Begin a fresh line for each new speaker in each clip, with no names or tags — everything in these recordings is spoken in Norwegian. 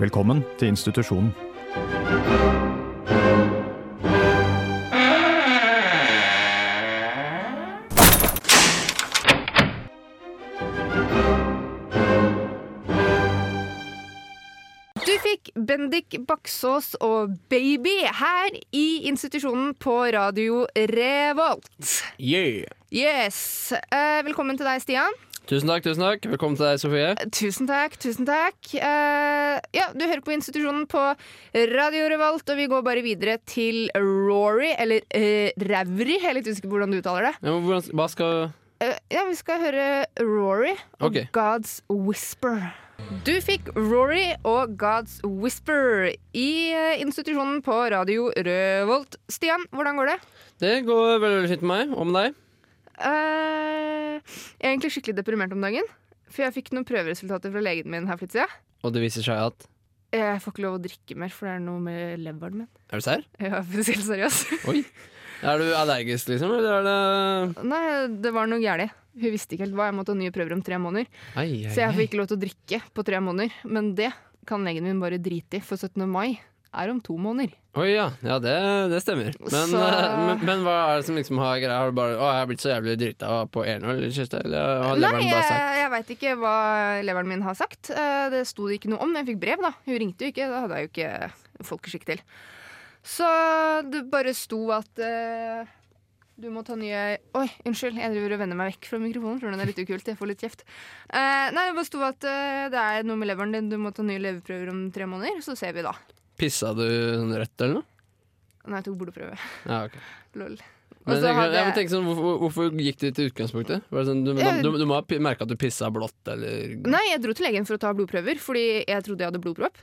Velkommen til institusjonen.
Du fikk Bendik Baksås og Baby her i institusjonen på Radio Revolt.
Yeah.
Yes. Eh, velkommen til deg, Stian.
Tusen takk, tusen takk. Velkommen til deg, Sofie.
Tusen takk, tusen takk. Uh, ja, du hører på institusjonen på Radio Revolt, og vi går bare videre til Rory, eller uh, Ravri. Jeg er litt usikker på hvordan du uttaler det.
Ja, hvordan, hva skal
Uh, ja, vi skal høre Rory og
okay.
God's Whisper. Du fikk Rory og God's Whisper i eh, institusjonen på Radio Revolt. Stian, hvordan går det?
Det går veldig, veldig fint med meg. Og med deg?
Eh, jeg er egentlig skikkelig deprimert om dagen. For jeg fikk noen prøveresultater fra legen min her for litt siden.
Og det viser seg at
Jeg får ikke lov å drikke mer, for det er noe med leveren min.
Er du serr?
Ja, for det seriøst.
Oi. Er du allergisk, liksom? Eller er det
Nei, det var noe galt. Hun visste ikke helt hva. Jeg måtte ha nye prøver om tre måneder.
Ai, ai,
Så jeg
fikk
ikke lov til å drikke på tre måneder. Men det kan legen min bare drite i, for 17. mai er om to måneder.
Oi, ja. Ja, det, det stemmer. Men,
Så-
eh, men, men hva er det som liksom har greia? Har du bare Å, jeg har blitt så jævlig drita på enøl i? Eller har
Nei,
leveren bare sagt
jeg, jeg veit ikke hva leveren min har sagt. Eh, Det sto det ikke noe om. Jeg fikk brev, da. Hun ringte jo ikke. Da hadde jeg jo ikke folkeskikk til. Så det bare sto at uh, du må ta nye Oi, unnskyld. Jeg driver og vender meg vekk fra mikrofonen. Tror den er litt ukult. Jeg får litt kjeft. Uh, nei, det bare sto at uh, det er noe med leveren din. Du må ta nye leverprøver om tre måneder. Så ser vi da.
Pissa du sånn rødt eller noe?
Nei, jeg tok blodprøve.
Ja, ok.
Lol.
Men jeg,
hadde
jeg, tenker sånn, hvorfor, hvorfor gikk du til utgangspunktet? Var det sånn, du,
Ja.
du, du må ha merka at du pissa blått, eller
Nei, jeg dro til legen for å ta blodprøver, fordi jeg trodde jeg hadde blodpropp.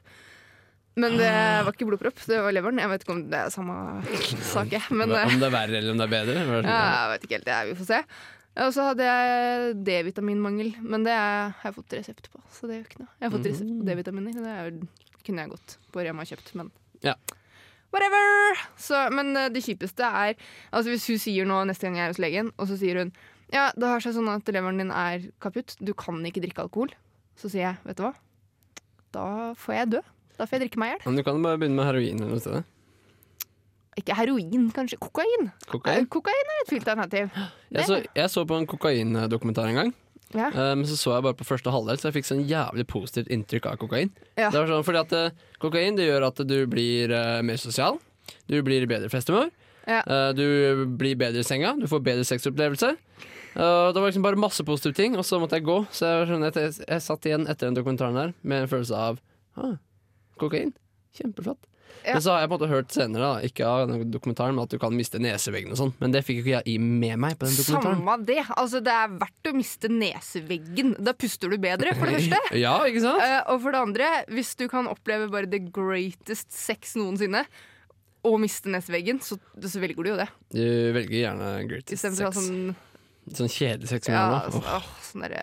Men det
Ah.
var ikke blodpropp, det var leveren. Jeg vet ikke om det er samme sak. Men eh,
Om det er verre eller om det er bedre? Det
ja,
sånn,
jeg vet ikke helt. det, Vi får se. Og så hadde jeg D-vitaminmangel, men det er- har jeg fått resept på. Så det gjør ikke noe. Jeg har fått resept på D-vitaminer. Det er, jo- kunne jeg gått på Rema og kjøpt, men
Ja.
whatever! Så, men eh, det kjipeste er Altså Hvis hun sier nå neste gang jeg er hos legen, og så sier hun ja, det har seg sånn at leveren din er kaputt, du kan ikke drikke alkohol, så sier jeg vet du hva, da får jeg dø. Da får jeg drikke meg i hjel.
Men du kan bare begynne med heroin eller noe sted.
Ikke heroin, kanskje. Kokain.
Kokain?
Eh, Kokain er et fint alternativ.
Jeg jeg så på en kokaindokumentar en gang,
Ja.
Uh, men så så jeg bare på første halvdel, så jeg fikk sånn jævlig positivt inntrykk av kokain.
Ja.
Det var sånn, fordi at uh, Kokain det gjør at du blir uh, mer sosial, du blir i bedre festhumør,
Ja.
du blir bedre i senga, du får bedre sexopplevelse. Det var liksom bare masse positive ting, og så måtte jeg gå. Så jeg, sånn, jeg, jeg satt igjen etter den dokumentaren der med en følelse av ah, kokain. Kjempeflott.
Ja.
Men så har jeg på en måte hørt senere, da, ikke av dokumentaren, men at du kan miste neseveggen og sånn. Men det fikk ikke jeg i med meg på den dokumentaren.
Samme det. Altså, det er verdt å miste neseveggen. Da puster du bedre, for det første.
Ja, ikke sant?
Uh, og for det andre, hvis du kan oppleve bare the greatest sex noensinne, og miste neseveggen, så, så velger du jo det.
Du velger gjerne greatest
sex.
sex.
sånn
Sånn kjedelig sex som
ja, altså,
Åh,
åh, sånn derre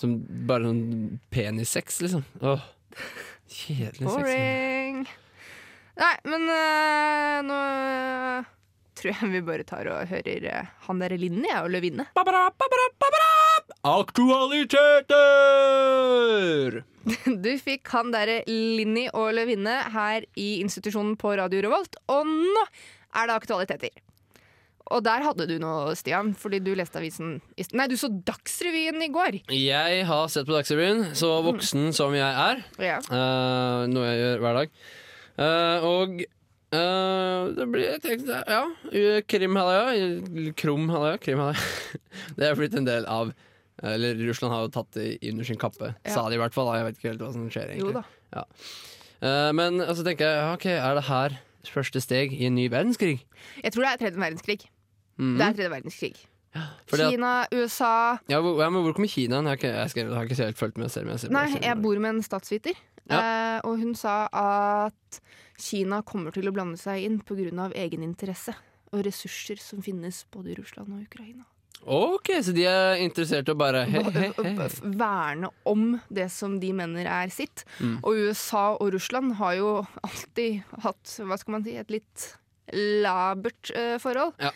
som bare sånn penissex, liksom. Åh. Kjedelig sex.
boring. Nei, men eh, nå tror jeg vi bare tar og hører eh, han derre Linni og Løvinne.
Aktualiteter!
Du fikk han derre Linni og Løvinne her i institusjonen på Radio Revolt, og nå er det aktualiteter. Og der hadde du noe, Stian, fordi du leste avisen i st- Nei, du så Dagsrevyen i går.
Jeg har sett på Dagsrevyen, så voksen som jeg er,
Ja.
Uh, noe jeg gjør hver dag. Eh, og uh, det blir tenkte, Ja, krimhalvøya. Krumhalvøya. Krimhalvøya. Det er blitt en del av Eller Russland har jo tatt det under sin kappe,
Ja.
sa de i hvert fall. da. Jeg vet ikke helt hva som skjer, egentlig.
Jo da.
Eh, men så tenker jeg, ok, er det her første steg i en ny verdenskrig?
Jeg tror det er tredje verdenskrig.
Mhm.
Det er tredje verdenskrig.
Fordi
Kina, USA
Ja, hvor, ja, men hvor kommer Kina? Jeg har ikke, jeg jeg har ikke helt fulgt med selv. jeg ser
Nei, jeg bor med en statsviter, eh, og hun sa at Kina kommer til å blande seg inn pga. egeninteresse og ressurser som finnes både i Russland og Ukraina.
Ok, så de er interessert i å bare he, he, he.
Verne om det som de mener er sitt.
Mm.
Og USA og Russland har jo alltid hatt hva skal man si, et litt labert uh, forhold.
Ja,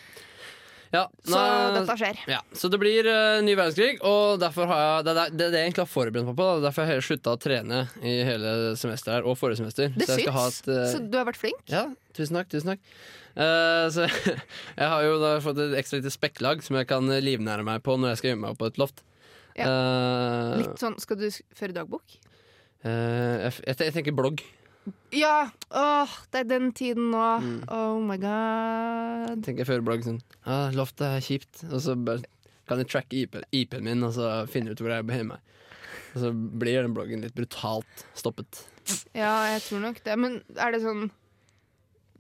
Så
nå-
dette skjer.
Ja, så det blir uh, ny verdenskrig, og derfor har jeg, det, er det, det er jeg egentlig har forberedt meg på. Da. Derfor har jeg slutta å trene i hele semesteret her, og forrige semester.
Det
så
syns.
et, uh,
Så du har vært flink.
Ja, tusen takk. tusen takk Uh, Så jeg har jo da fått et ekstra lite spekklag som jeg kan livnære meg på når jeg skal gjemme meg opp på et loft. Eh,
Litt sånn, Skal du føre dagbok?
jeg, jeg, jeg tenker blogg.
Ja! Åh, det er den tiden nå.
Mm.
Oh my god.
Tenker jeg fører blogg sånn ah, Loftet er kjipt. Og så bare kan jeg tracke IP IP-en min, og så finne ut hvor jeg befinner meg. Og så blir den bloggen litt brutalt stoppet.
Ja, jeg tror nok det. Men er det sånn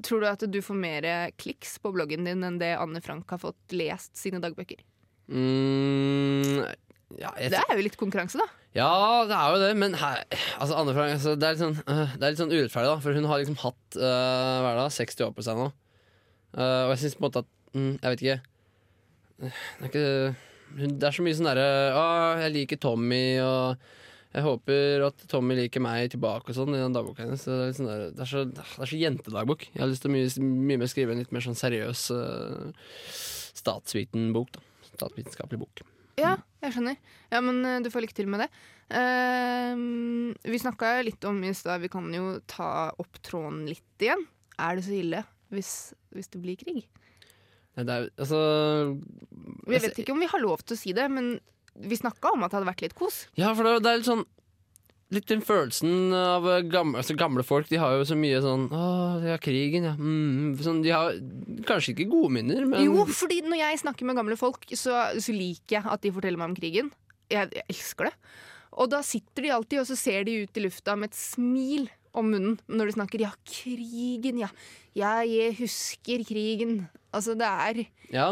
Tror du at du får mer kliks på bloggen din enn det Anne Frank har fått lest sine dagbøker?
Mm, ja,
Det er jo litt konkurranse, da.
Ja, det er jo det, men her, altså, Anne Frank, altså, det, er litt sånn, øh, det er litt sånn urettferdig, da. For hun har liksom hatt øh, hva er det, da, 60 år på seg nå. Øh, og jeg syns på en måte at mm, Jeg vet ikke. Det er, ikke, hun, det er så mye sånn derre Å, jeg liker Tommy, og jeg håper at Tommy liker meg tilbake og sånn i den dagboka hennes. Det er, sånn der, det, er så, det så jentedagbok. Jeg har lyst til å mye, mye mer skrive en litt mer sånn seriøs uh, statsvitenbok. da Statsvitenskapelig bok.
Ja, jeg skjønner. Ja, men eh, du får lykke til med det. Uh, vi snakka litt om i stad, vi kan jo ta opp tråden litt igjen. Er det så ille hvis, hvis det blir krig?
Nei, det er, altså
Jeg vet ikke om vi har lov til å si det, men vi snakka om at det hadde vært litt kos.
Ja, for det, det er litt sånn Litt den følelsen av gamle, altså gamle folk. De har jo så mye sånn Å, har krigen, ja. Mm, sånn, de har kanskje ikke gode minner, men
Jo, fordi når jeg snakker med gamle folk, så, så liker jeg at de forteller meg om krigen. Jeg, jeg elsker det. Og da sitter de alltid, og så ser de ut i lufta med et smil om munnen når de snakker. Ja, krigen, ja. Ja, jeg husker krigen. Altså, det er
Ja.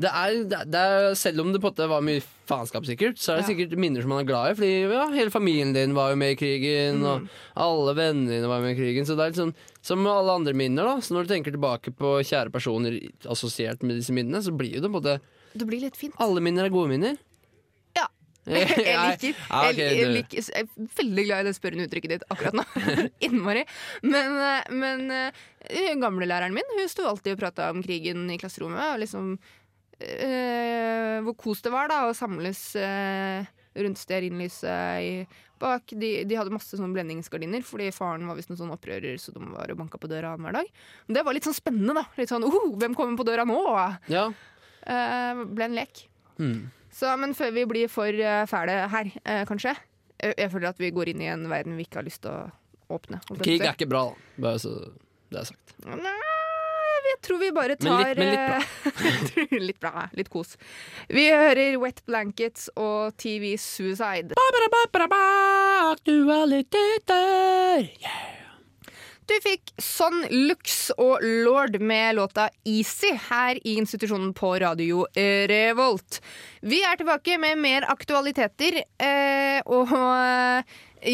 Det er, det er, selv om det på en måte var mye faenskap, sikkert, så er det
Ja.
sikkert minner som man er glad i. Fordi ja, hele familien din var jo med i krigen, og alle vennene dine var med i krigen. Så det er litt sånn som med alle andre minner. da Så når du tenker tilbake på kjære personer assosiert med disse minnene, så blir jo det på en måte
Det blir litt fint.
Alle minner er gode minner.
Ja.
jeg
Jeg liker, jeg, jeg, liker, jeg er veldig glad i det spørrende uttrykket ditt akkurat nå. Innmari. Men, eh, men eh, gamlelæreren min hun sto alltid og prata om krigen i klasserommet. Og liksom eh, Hvor kos det var da å samles eh, rundt stearinlyset i bak. De, de hadde masse sånne blendingsgardiner, fordi faren var visst en sånn opprører, så de var og banka på døra annenhver dag. Men det var litt sånn spennende, da. Litt sånn oh, hvem kommer på døra nå?
Ja.
Eh, ble en lek.
Mm.
Så, men før vi blir for eh, fæle her, eh, kanskje jeg, jeg føler at vi går inn i en verden vi ikke har lyst til å åpne.
Krig er ikke bra, da. Bare så det er sagt.
Nei, jeg tror vi bare
Men
tar
litt- men litt bra.
eh, litt bra. Litt kos. Vi hører Wet Blankets og TV Suicide.
Aktualiteter!
Du fikk Son Lux og Lord med låta Easy her i institusjonen på Radio Revolt. Vi er tilbake med mer aktualiteter, eh, og eh,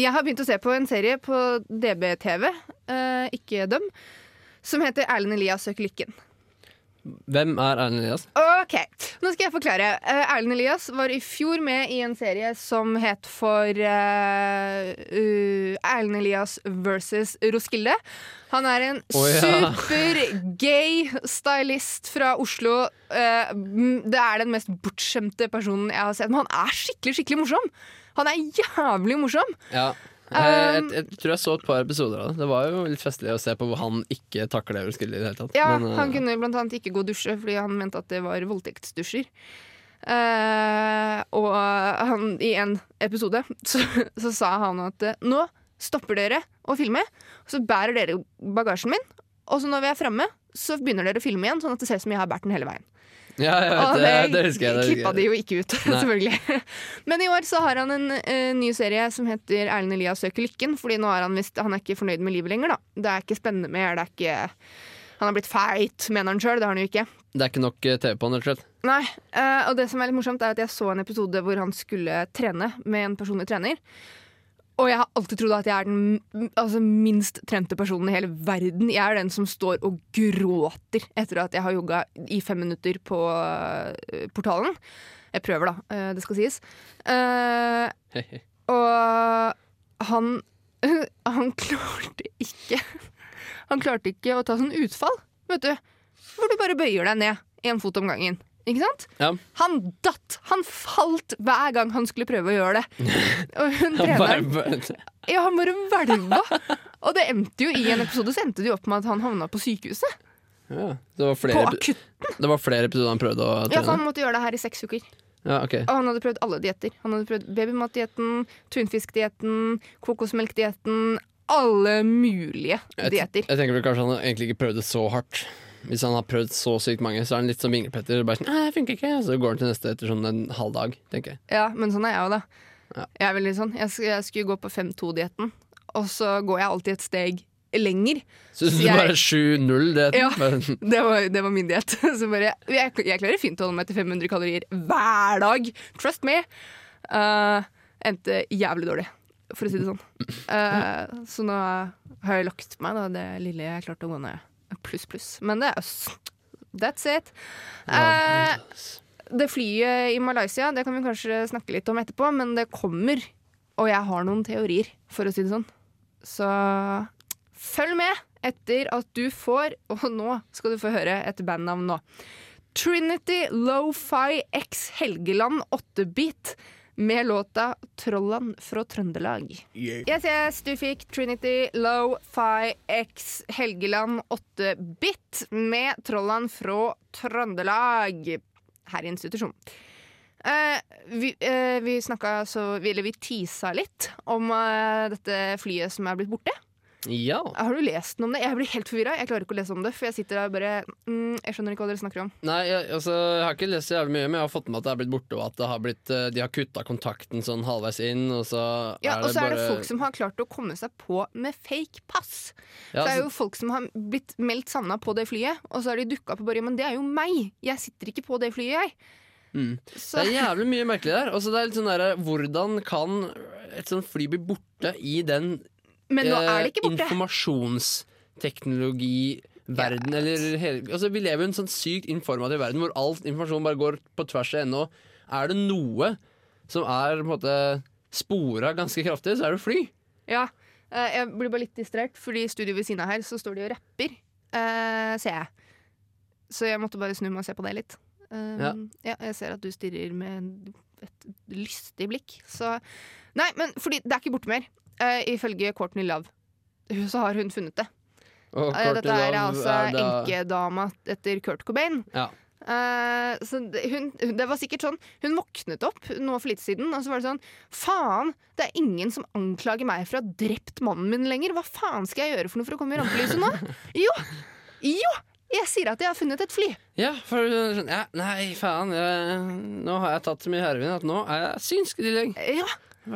jeg har begynt å se på en serie på DBTV, eh, ikke dem, som heter Erlend Elias søker lykken.
Hvem er Erlend Elias?
Ok, nå skal jeg forklare. Eh, Erlend Elias var i fjor med i en serie som het for uh, uh, Erlend Elias versus Roskilde. Han er en
oh, ja.
super-gay stylist fra Oslo. Uh, det er den mest bortskjemte personen jeg har sett. Men han er skikkelig, skikkelig morsom! Han er jævlig morsom!
Ja. Jeg, jeg,
Um,
jeg, tror jeg så et par episoder av det. Det var jo litt festlig å se på hvor han ikke takler Roskilde i det hele tatt.
Ja,
Men, eh,
Han kunne blant annet ikke gå og dusje fordi han mente at det var voldtektsdusjer. Uh, og han, i en episode så, så sa han at eh, nå stopper dere å filme, og så bærer dere bagasjen min, og så når vi er framme, så begynner dere å filme igjen, sånn at det ser ut som jeg har båret den hele veien.
Ja, jeg vet,
Og
det, det husker jeg. Det
klippa de jo ikke ut, selvfølgelig. Men i år så har han en uh, ny serie som heter Erlend Elias søker lykken. Fordi nå er han visst Han er ikke fornøyd med livet lenger, da. Det er ikke spennende mer. Det er ikke Han har blitt feit, mener han sjøl. Det har han jo ikke.
Det er ikke nok eh, TV på han, rett og slett.
Nei, eh, og det som er litt morsomt er at jeg så en episode hvor han skulle trene med en personlig trener. Og jeg har alltid trodd at jeg er den altså, minst trente personen i hele verden. Jeg er den som står og gråter etter at jeg har jogga i fem minutter på uh, portalen. Jeg prøver, da. Uh, det skal sies.
Hei.
og han Han klarte ikke Han klarte ikke å ta sånn utfall, vet du. Hvor du bare bøyer deg ned én fot om gangen. Ikke sant?
Ja.
Han datt! Han falt hver gang han skulle prøve å gjøre det. Og hun treneren Ja, han bare hvelva. Og det endte jo i en episode så endte det jo opp med at han havna på sykehuset.
ja. det, var
På akutten!
det var flere episoder han prøvde å trene?
Ja, for han måtte gjøre det her i seks uker.
Ja, okay.
Og han hadde prøvd alle dietter. Han hadde prøvd babymatdietten, tunfiskdietten, kokosmelkdietten. Alle mulige
Jeg, jeg tenker vel kanskje han egentlig ikke prøvde så hardt. Hvis han har prøvd så sykt mange, så er han litt som Vinglepetter. Bare sånn, det funker ikke Så går han til neste etter sånn en halv dag, tenker jeg.
Ja, men sånn er jeg òg, da.
Ja.
Jeg er veldig sånn. Jeg, jeg skulle gå på 5-2-dietten, og så går jeg alltid et steg lenger.
Så du
Jeg-
bare 7-0-dietten?
Ja.
bare,
Det var, det var min diett. Så bare jeg, jeg klarer fint å holde meg til 500 kalorier hver dag. Trust me. Uh, endte jævlig dårlig, for å si det sånn. Uh, så nå har jeg lagt meg da, det lille jeg klarte å gå ned. Pluss, pluss. Men det er That's it. Eh, det flyet i Malaysia det kan vi kanskje snakke litt om etterpå, men det kommer. Og jeg har noen teorier, for å si det sånn. Så følg med etter at du får Og nå skal du få høre et bandnavn nå. Trinity Lo-Fi X Helgeland 8-bit med låta 'Trollan fra Trøndelag'. Yes, yes, du fikk Trinity Low Fi X Helgeland 8-bit med 'Trollan fra Trøndelag' her i institusjonen. Uh, vi uh, vi snakka så Eller vi tisa litt om uh, dette flyet som er blitt borte.
Ja.
Har du lest noe om det? Jeg blir helt forvirra. Jeg klarer ikke å lese om det, for jeg sitter der og bare mm, Jeg skjønner ikke hva dere snakker om.
Nei, jeg, altså, jeg har ikke lest så jævlig mye, men jeg har fått med at det er blitt borte, og at det har blitt, eh, de har kutta kontakten sånn halvveis inn, og så
Ja, Og så er det folk som har klart å komme seg på med fake pass.
ja,
det er jo folk som har blitt meldt savna på det flyet, og så har de dukka opp og bare Men det er jo meg! Jeg sitter ikke på det flyet, jeg.
Mm. Det er jævlig mye merkelig der. Altså, det er litt sånn der, Hvordan kan et sånt fly bli borte i den
men nå er det ikke
borte.
borte.
informasjonsteknologiverden eller hele, altså, Vi lever i en sånn sykt informativ verden hvor all informasjon bare går på tvers av ennå. Er det noe som er på en måte spora ganske kraftig, så er det fly.
Ja, eh, jeg blir bare litt distrahert, fordi i studio ved siden av her så står de og rapper, uh, ser jeg. Så jeg måtte bare snu meg og se på det litt. Um,
Ja.
ja, jeg ser at du stirrer med et lystig blikk. Så Nei, men fordi det er ikke borte mer. Eh, ifølge Courtney Love. Så har hun funnet det.
Og
uh,
Courtney
Dette er altså
er da-
enkedama etter Kurt Cobain.
Ja.
Uh, så det, hun, det var sikkert sånn Hun våknet opp nå for litt siden, og så var det sånn Faen, det er ingen som anklager meg for å ha drept mannen min lenger. Hva faen skal jeg gjøre for noe for å komme i rampelyset nå? Jo! Jo! Jeg sier at jeg har funnet et fly.
Ja, for ja, Nei, faen. Jeg, nå har jeg tatt så mye hervin at nå er jeg synsk i tillegg.
Ja,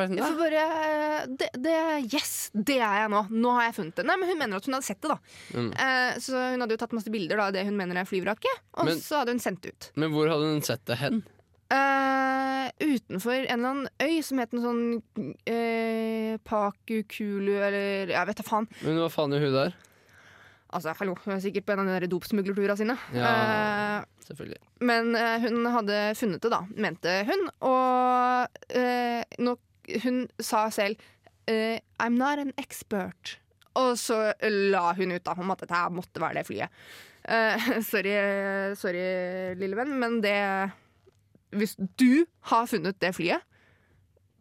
sånn,
jeg får bare det, det, Yes, det er jeg nå. Nå har jeg funnet det. Nei, men Hun mener at hun hadde sett det. da
Mm.
Eh, Så Hun hadde jo tatt masse bilder av det hun mener er flyvraket, og
Men-
så hadde hun sendt det ut.
Men hvor hadde hun sett det hen?
Eh, utenfor en eller annen øy som het noe sånn uh, Pakukulu, eller Jeg vet da faen.
Men hva faen gjør hun der?
Altså, hallo, Hun er sikkert på en av de dopsmuglerturene sine.
Ja.
Eh,
Selvfølgelig.
men eh, hun hadde funnet det, da, mente hun. Og eh, nå, hun sa selv uh, I'm not an expert. Og så la hun ut da om at dette her måtte være det flyet. Uh, sorry, sorry, lille venn, men det Hvis du har funnet det flyet,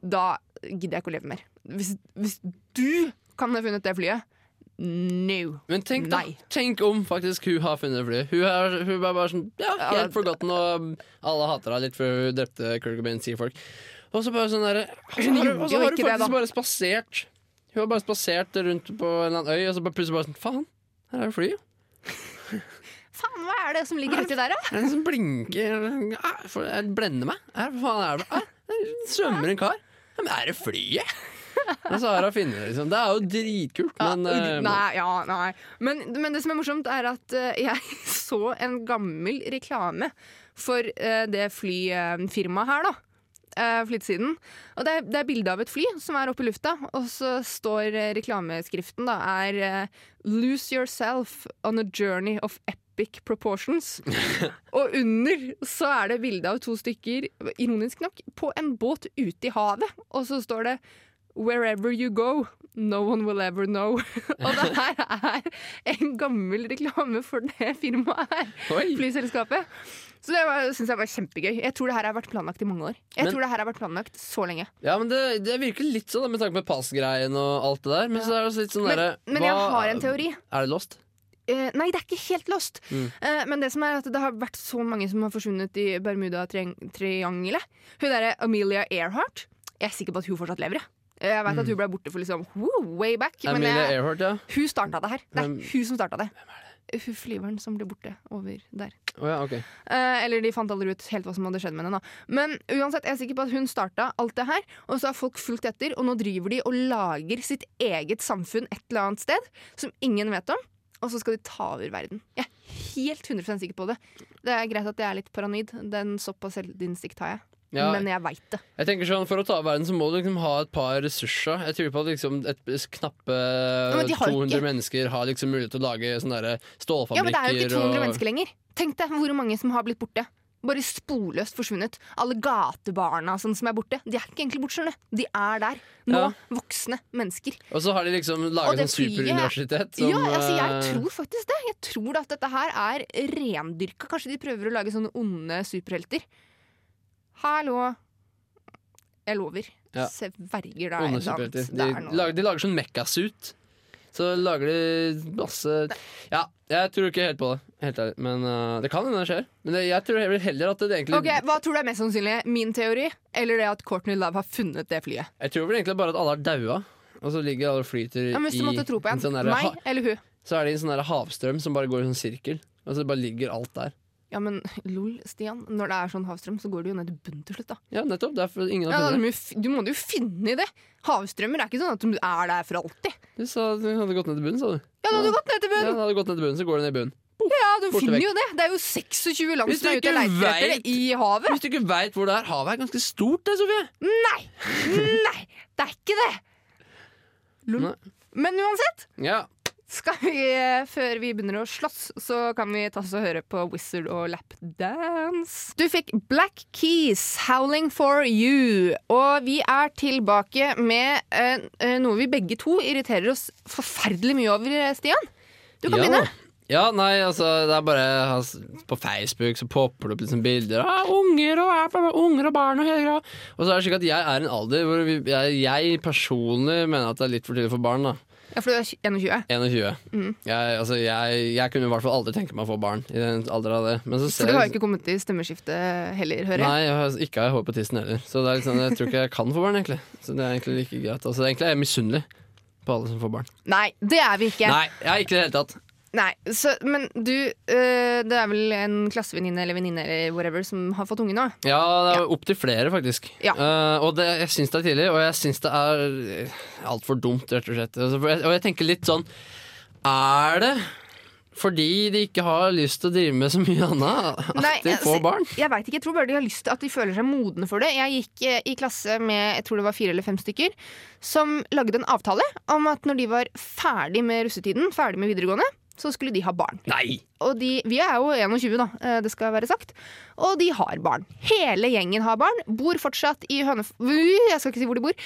da gidder jeg ikke å leve mer. Hvis, hvis du kan ha funnet det flyet No.
Men tenk da, tenk om faktisk hun har funnet flyet. Hun er, hun er bare sånn Ja,
Ja,
helt forgotten, og alle hater henne litt før hun drepte Kurt Cobain, sier folk. Og så bare sånn derre
Hun
har, og så
jo
har hun
det,
faktisk bare spasert Hun har bare spasert rundt på en eller annen øy, og så bare plutselig bare sånn Faen, her er det flyet.
Faen, hva er det som ligger uti der, da?
Det er en som blinker Jeg blender meg. Her, faen er det? Det svømmer en kar. Men er det flyet? Og så har hun funnet det, liksom. Det er jo dritkult, men
ja,
eh,
nei, ja, nei. Men, men det som er morsomt, er at eh, jeg så en gammel reklame for eh, det flyfirmaet her, da. Uh, siden. Og det er, det er bilde av et fly som er oppe i lufta, og så står eh, reklameskriften da er eh, 'Lose yourself on a journey of epic proportions'. og under så er det bilde av to stykker, ironisk nok, på en båt ute i havet. Og så står det 'Wherever you go, No one will ever know. Og det her er en gammel reklame for det firmaet her. Flyselskapet. Så det syns jeg var kjempegøy. Jeg tror det her har vært planlagt i mange år. Jeg
Men-
tror det her har vært planlagt så lenge.
Ja, men det, det virker litt sånn med tanke på passgreien og alt det der. Men så er det sånn
Men,
der,
men jeg har en teori.
Er det lost?
Uh, nei, det er ikke helt lost.
Mm.
Uh, men det som er at det har vært så mange som har forsvunnet i Bermuda-triangelet. Hun derre Amelia Earhart. Jeg er sikker på at hun fortsatt lever. Jeg, jeg vet at hun ble borte for liksom woo, way back. Men
Amelia
jeg,
Earhart, ja.
hun starta det her. Det er
Hvem-
hun som starta det. Hun flyveren som ble borte over der.
Oh, ja, okay.
Eh, eller de fant aldri ut helt hva som hadde skjedd med henne. Da. Men uansett, jeg er sikker på at hun starta alt det her, og så har folk fulgt etter, og nå driver de og lager sitt eget samfunn et eller annet sted som ingen vet om. Og så skal de ta over verden. Jeg er helt 100% sikker på det. Det er greit at jeg er litt paranoid. Den såpass selvinnsikt har jeg.
Ja,
Men jeg veit det.
jeg tenker sånn, For å ta verden så må du liksom ha et par ressurser. Jeg tror på at liksom et knappe
ja,
200
ikke-
mennesker har liksom mulighet til å lage sånne stålfabrikker.
Ja, Men det er jo ikke 200
og...
mennesker lenger. Tenk deg hvor mange som har blitt borte. Bare sporløst forsvunnet. Alle gatebarna sånn som er borte. De er ikke egentlig borte. De er der. Nå.
Ja.
Voksne mennesker.
Og så har de liksom laget
en
sånn superuniversitet. Som,
ja, altså jeg
eh,
tror faktisk det. Jeg tror at dette her er rendyrka. Kanskje de prøver å lage sånne onde superhelter. Hallo. Jeg lover.
Ja.
Sverger det er. Det
De,
er
lager, de lager sånn mekkasuit. Så lager de masse Ja, jeg tror ikke helt på det, helt ærlig. Men uh, det kan hende det skjer. Men det, jeg tror heller- at det egentlig
Ok, Hva tror du er mest sannsynlig? Min teori eller det at Courtney Love har funnet det flyet?
Jeg tror vel egentlig bare at alle har daua, og så ligger alle og flyter
Ja,
i
en,
sånn derre
meg eller hun?
Så er det en sånn havstrøm som bare går i sånn sirkel. Og så bare ligger alt der.
Ja, men lol, Stian. Når det er sånn havstrøm, så går det jo ned til bunnen til slutt, da.
Ja, nettopp. Derfor ingen
Ja,
har
du,
funnet det.
Ja, du må jo finne i det. Havstrømmer er ikke sånn at du er der for alltid.
Du sa at du hadde gått ned til bunnen, sa du.
Ja, den hadde gått ned til bunnen!
Ja, den hadde gått ned til bunnen, så går den ned i bunnen.
Ja, du finner
vekk.
jo det. Det er jo 26 land som er ute og leter etter det i havet.
Hvis du ikke veit hvor det er, havet er ganske stort, det, Sofie.
Nei! Nei! Det er ikke det! Lol.
Nei.
Men uansett,
Ja.
Skal vi, eh, før vi begynner å slåss, så kan vi ta oss og høre på Wizard og Lapdance. Du fikk Black Keys, 'Howling for You'. Og vi er tilbake med eh, eh, noe vi begge to irriterer oss forferdelig mye over, eh, Stian. Du kan
ja.
begynne.
Ja, nei, altså, det er bare altså, På Facebook så popper det opp liksom bilder av unger og, er- unger og barn og hele greia. Og så er det slik at jeg er en alder hvor vi, jeg, jeg personlig mener at det er litt for tidlig for barn. da
Ja, for du er 21.
21.
Mm.
Jeg, altså, jeg, jeg kunne i hvert fall aldri tenke meg å få barn i den av det. Men så ser
For du har ikke kommet til stemmeskiftet heller, hører jeg.
Nei, jeg har ikke hår på tissen heller. Så sånn, jeg tror ikke jeg kan få barn, egentlig. Så det er egentlig like greit. Altså, egentlig er jeg misunnelig på alle som får barn.
Nei, det er vi ikke.
Nei, jeg er ikke det hele tatt.
Nei, så, Men du, øh, det er vel en klassevenninne eller venninne eller whatever som har fått unge nå?
Ja, det er opptil flere, faktisk.
Ja.
Uh, og det, jeg syns det er tidlig, og jeg syns det er altfor dumt, rett og slett. Altså, for jeg, og jeg tenker litt sånn Er det fordi de ikke har lyst til å drive med så mye annet at
Nei,
de
altså,
får barn?
Jeg vet ikke, jeg tror bare de har lyst til at de føler seg modne for det. Jeg gikk eh, i klasse med jeg tror det var fire eller fem stykker som lagde en avtale om at når de var ferdig med russetiden, ferdig med videregående, så skulle de ha barn.
Nei!
Og de, vi er jo 21, da, eh, det skal være sagt. Og de har barn. Hele gjengen har barn. Bor fortsatt i Hønef... Jeg skal ikke si hvor de bor.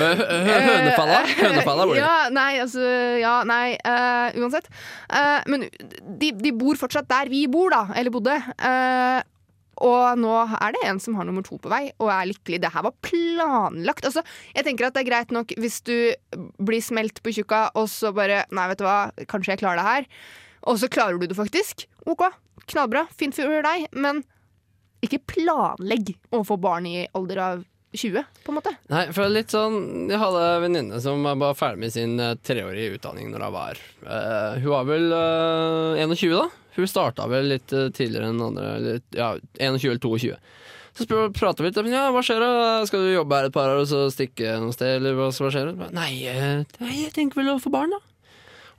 Eh,
Hønefalla? Hønefalla bor de.
Ja, nei, altså Ja, nei, uh, uansett. Uh, men de, de bor fortsatt der vi bor, da. Eller bodde. Eh, og nå er det en som har nummer to på vei, og er lykkelig. Det her var planlagt. Altså, jeg tenker at det er greit nok hvis du blir smelt på tjukka, og så bare Nei, vet du hva, kanskje jeg klarer det her. Og så klarer du det faktisk. OK, knallbra. Fint for deg. Men ikke planlegg å få barn i alder av 20, på en måte.
Nei, for litt sånn Jeg hadde en venninne som var ferdig med sin eh, treårige utdanning når hun var uh, Hun var vel uh, 21, da. Hun starta vel litt eh, tidligere enn andre. Litt, ja, 21 eller 22. Så spør- prater vi litt. Ja, hva skjer da? Skal du jobbe her et par år og så stikke noe sted, eller hva, hva skjer? Nei, eh, nei, jeg tenker vel å få barn, da.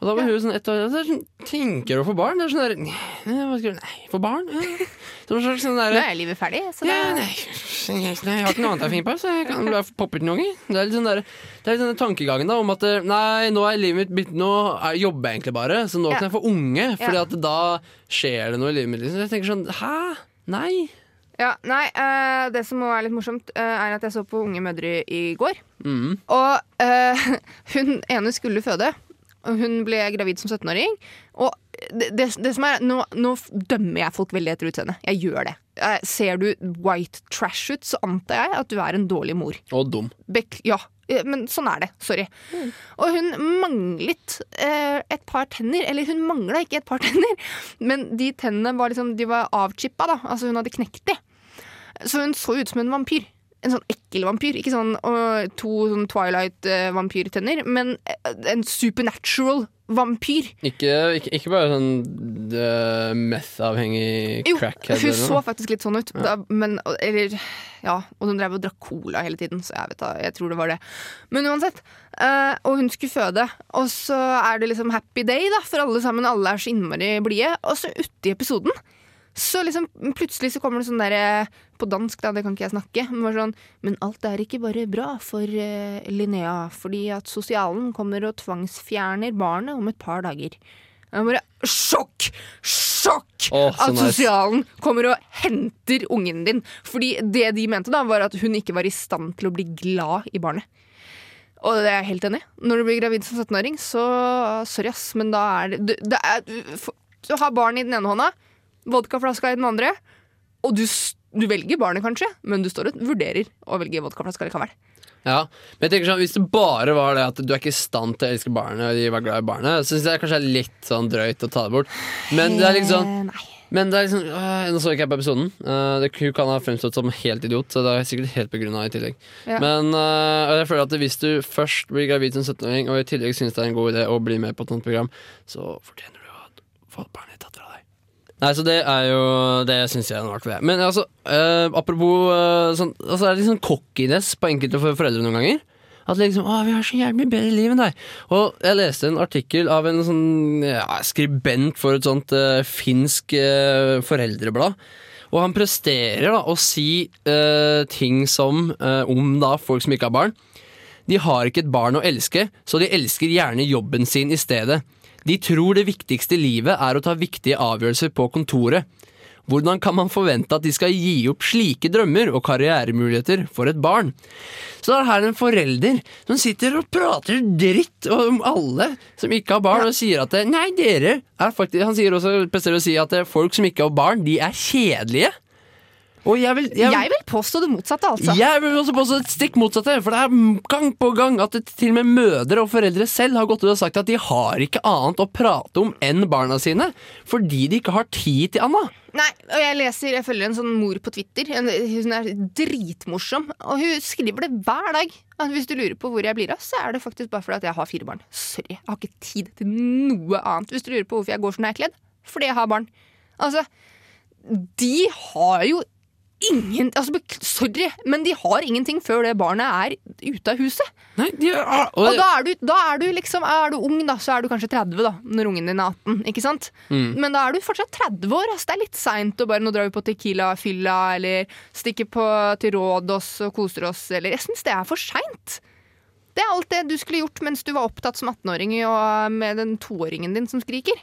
Og da var hun sånn ett år er sånn, Tenker du å få barn? Det er sånn der «Nei, Nei, få barn? Ja. Så det sånn der,
Nå er livet ferdig. Så
ja,
nei,
nei, jeg, jeg har ikke noe annet å finne på, så jeg kan bare poppe ut noen ganger. Det er litt sånn der, det er litt sånn tankegangen da, om at eh, nei, nå er livet mitt Nå er, jobber jeg egentlig bare, så nå kan jeg få unge. Fordi at da skjer det noe i livet mitt. Liksom. Jeg tenker sånn Hæ? Nei.
Ja, nei, eh, Det som må er litt morsomt, eh, er at jeg så på Unge mødre i går.
Mm.
Og eh, hun ene skulle føde, hun ble gravid som 17-åring. Og det, det, det som er, nå, nå dømmer jeg folk veldig etter utseendet. Jeg gjør det. Eh, ser du white trash ut, så antar jeg at du er en dårlig mor.
Og dum.
Bek ja, eh, men sånn er det. Sorry. Og hun manglet eh, et par tenner. Eller hun mangla ikke et par tenner, men de tennene var, liksom, de var avchippa. Da. Altså hun hadde knekt de. Så hun så ut som en vampyr. En sånn ekkel vampyr. Ikke sånn og to sånn Twilight-vampyrtenner, men eh, en supernatural vampyr.
Ikke, ikke, ikke bare sånn uh, meth-avhengig
Jo, hun så faktisk litt sånn ut. Da, men, eller, ja, og hun drev og drakk cola hele tiden, så jeg vet da, jeg tror det var det. Men uansett. Uh, og hun skulle føde, og så er det liksom happy day da, for alle sammen. Alle er så innmari blide. Og så uti episoden så liksom plutselig så kommer det sånn derre På dansk, da, det kan ikke jeg snakke. Men, sånn, men alt er ikke bare bra for uh, Linnea, fordi at sosialen kommer og tvangsfjerner barnet om et par dager. Jeg bare Sjokk! Sjokk!
Oh,
at
nice.
sosialen kommer og henter ungen din. Fordi det de mente, da var at hun ikke var i stand til å bli glad i barnet. Og det er jeg helt enig i. Når du blir gravid som 17-åring, så sorry, ass, men da er det, det er, du har barn i den ene hånda, vodkaflaska i den andre, og du, du velger barnet kanskje, men du står og vurderer å velge vodkaflaska likevel.
Ja, men jeg tenker sånn, Hvis det bare var det at du er ikke i stand til å elske barnet, og de var glad i barnet, så syns jeg kanskje det er litt sånn drøyt å ta det bort. Men det er liksom
nei.
Men det er liksom øh, Nå så ikke jeg på episoden. Uh, det hun kan ha fremstått som helt idiot, så det er sikkert helt begrunna i tillegg.
Ja.
Men øh, jeg føler at hvis du først blir gravid som 17-åring, og i tillegg synes det er en god idé å bli med på et sånt program, så fortjener du å få barnet ditt. Nei, så det er jo Det syns jeg er noe artig. Men altså, øh, apropos øh, sånn altså, Det er litt sånn cockiness på enkelte for- foreldre noen ganger. At liksom, å, vi har så jævlig bedre liv enn deg. Og jeg leste en artikkel av en sånn ja, skribent for et sånt eh, finsk eh, foreldreblad. Og han presterer da å si eh, ting som eh, om da folk som ikke har barn. De har ikke et barn å elske, så de elsker gjerne jobben sin i stedet. De tror det viktigste i livet er å ta viktige avgjørelser på kontoret. Hvordan kan man forvente at de skal gi opp slike drømmer og karrieremuligheter for et barn? Så det er her en forelder som sitter og prater dritt om alle som ikke har barn, og sier at nei, dere er faktisk Han sier også, presterer å si at folk som ikke har barn, de er kjedelige. Jeg vil, jeg vil
Jeg vil påstå det motsatte, altså.
jeg vil også påstå det stikk motsatte, for det er gang på gang at det til og med mødre og foreldre selv har gått ut og sagt at de har ikke annet å prate om enn barna sine, fordi de ikke har tid til Anna.
Nei, og jeg leser, jeg følger en sånn mor på Twitter. En, hun er dritmorsom. Og hun skriver det hver dag. Hvis du lurer på hvor jeg blir av, så er det faktisk bare fordi at jeg har fire barn. Sorry, jeg har ikke tid til noe annet. Hvis du lurer på hvorfor jeg går sånn jeg er kledd, fordi jeg har barn. Altså, de har jo ingen altså, Sorry, men de har ingenting før det barnet er ute av huset.
Nei, de, og,
Og da er, du, da er du liksom Er du ung, da, så er du kanskje 30 da når ungen din er 18. Ikke sant?
Mm.
Men da er du fortsatt 30 år. Altså, Det er litt seint å bare nå drar vi på Tequila-fylla eller stikker på til Rådås og koser oss. Eller Jeg syns det er for seint. Det er alt det du skulle gjort mens du var opptatt som 18-åring og med den toåringen din som skriker.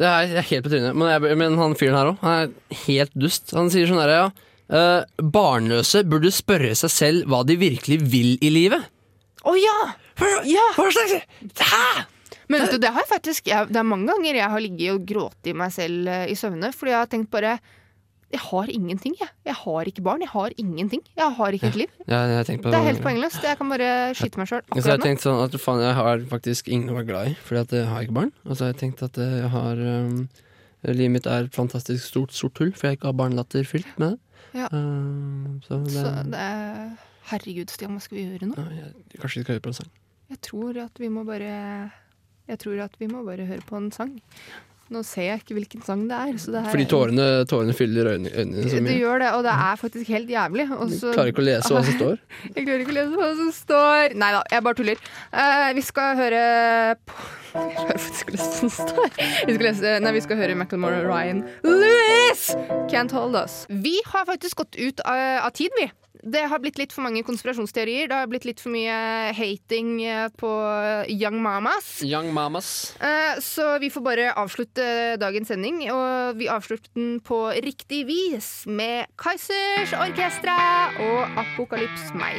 Det er, helt på trynet. Men, jeg, men han fyren her òg, han er helt dust. Han sier sånn herre, ja. Uh, barnløse burde spørre seg selv hva de virkelig vil i livet.
Å ja! ja!
Hva slags Hæ?!
Men vet du, det har jeg faktisk jeg, Det er mange ganger jeg har ligget og grått i meg selv uh, i søvne, fordi jeg har tenkt bare Jeg har ingenting, jeg. Jeg har ikke barn. Jeg har ingenting. Jeg har ikke et liv.
Ja, har
Det er helt poengløst. Jeg kan bare skyte meg sjøl
Så jeg har tenkt sånn at faen, jeg har faktisk ingen å være glad i, fordi at jeg har ikke barn. Og så har jeg tenkt at jeg har um, Livet mitt er et fantastisk stort sort hull, for jeg ikke har barnelatter fylt med det.
Ja.
Um, så det,
Så det er Herregud, Stian, hva skal vi gjøre nå?
ja, jeg, Kanskje vi skal høre på en sang.
Jeg tror at vi må bare Jeg tror at vi må bare høre på en sang. Nå ser jeg ikke hvilken sang det er. Så det her
Fordi tårene, tårene fyller øynene, øynene så
Det gjør det, og det er faktisk helt jævlig.
Også,
du
klarer ikke å lese hva som står.
Jeg klarer ikke å lese hva som står. Nei da, jeg bare tuller. Uh, vi skal høre på Jeg klarer faktisk å lese hva som står. Vi skal, lese, nei, vi skal høre Macclemore og Ryan Lewis! Can't Hold Us. Vi har faktisk gått ut av, av tid, vi. Det har blitt litt for mange konspirasjonsteorier. Det har blitt litt for mye hating eh, på young mamas.
Young mamas.
Eh, Så vi får bare avslutte dagens sending, og vi avslutter den på riktig vis med Kaizers Orkestra og Apokalyps meg.